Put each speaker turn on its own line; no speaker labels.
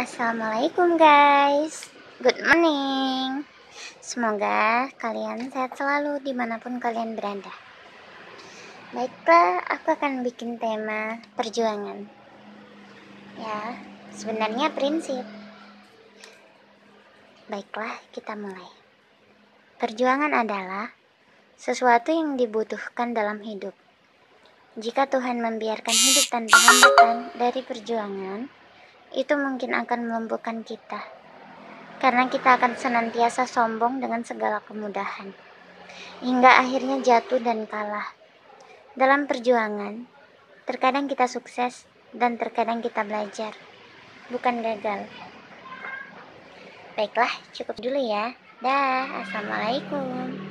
Assalamualaikum guys. Good morning. Semoga kalian sehat selalu di mana pun kalian berada. Baiklah, aku akan bikin tema perjuangan. Ya, sebenarnya prinsip. Baiklah, kita mulai. Perjuangan adalah sesuatu yang dibutuhkan dalam hidup. Jika Tuhan membiarkan hidup tanpa hambatan dari perjuangan, itu mungkin akan melumpuhkan kita. Karena kita akan senantiasa sombong dengan segala kemudahan. Hingga akhirnya jatuh dan kalah. Dalam perjuangan, terkadang kita sukses dan terkadang kita belajar. Bukan gagal. Baiklah, cukup dulu ya. Dah, Assalamualaikum.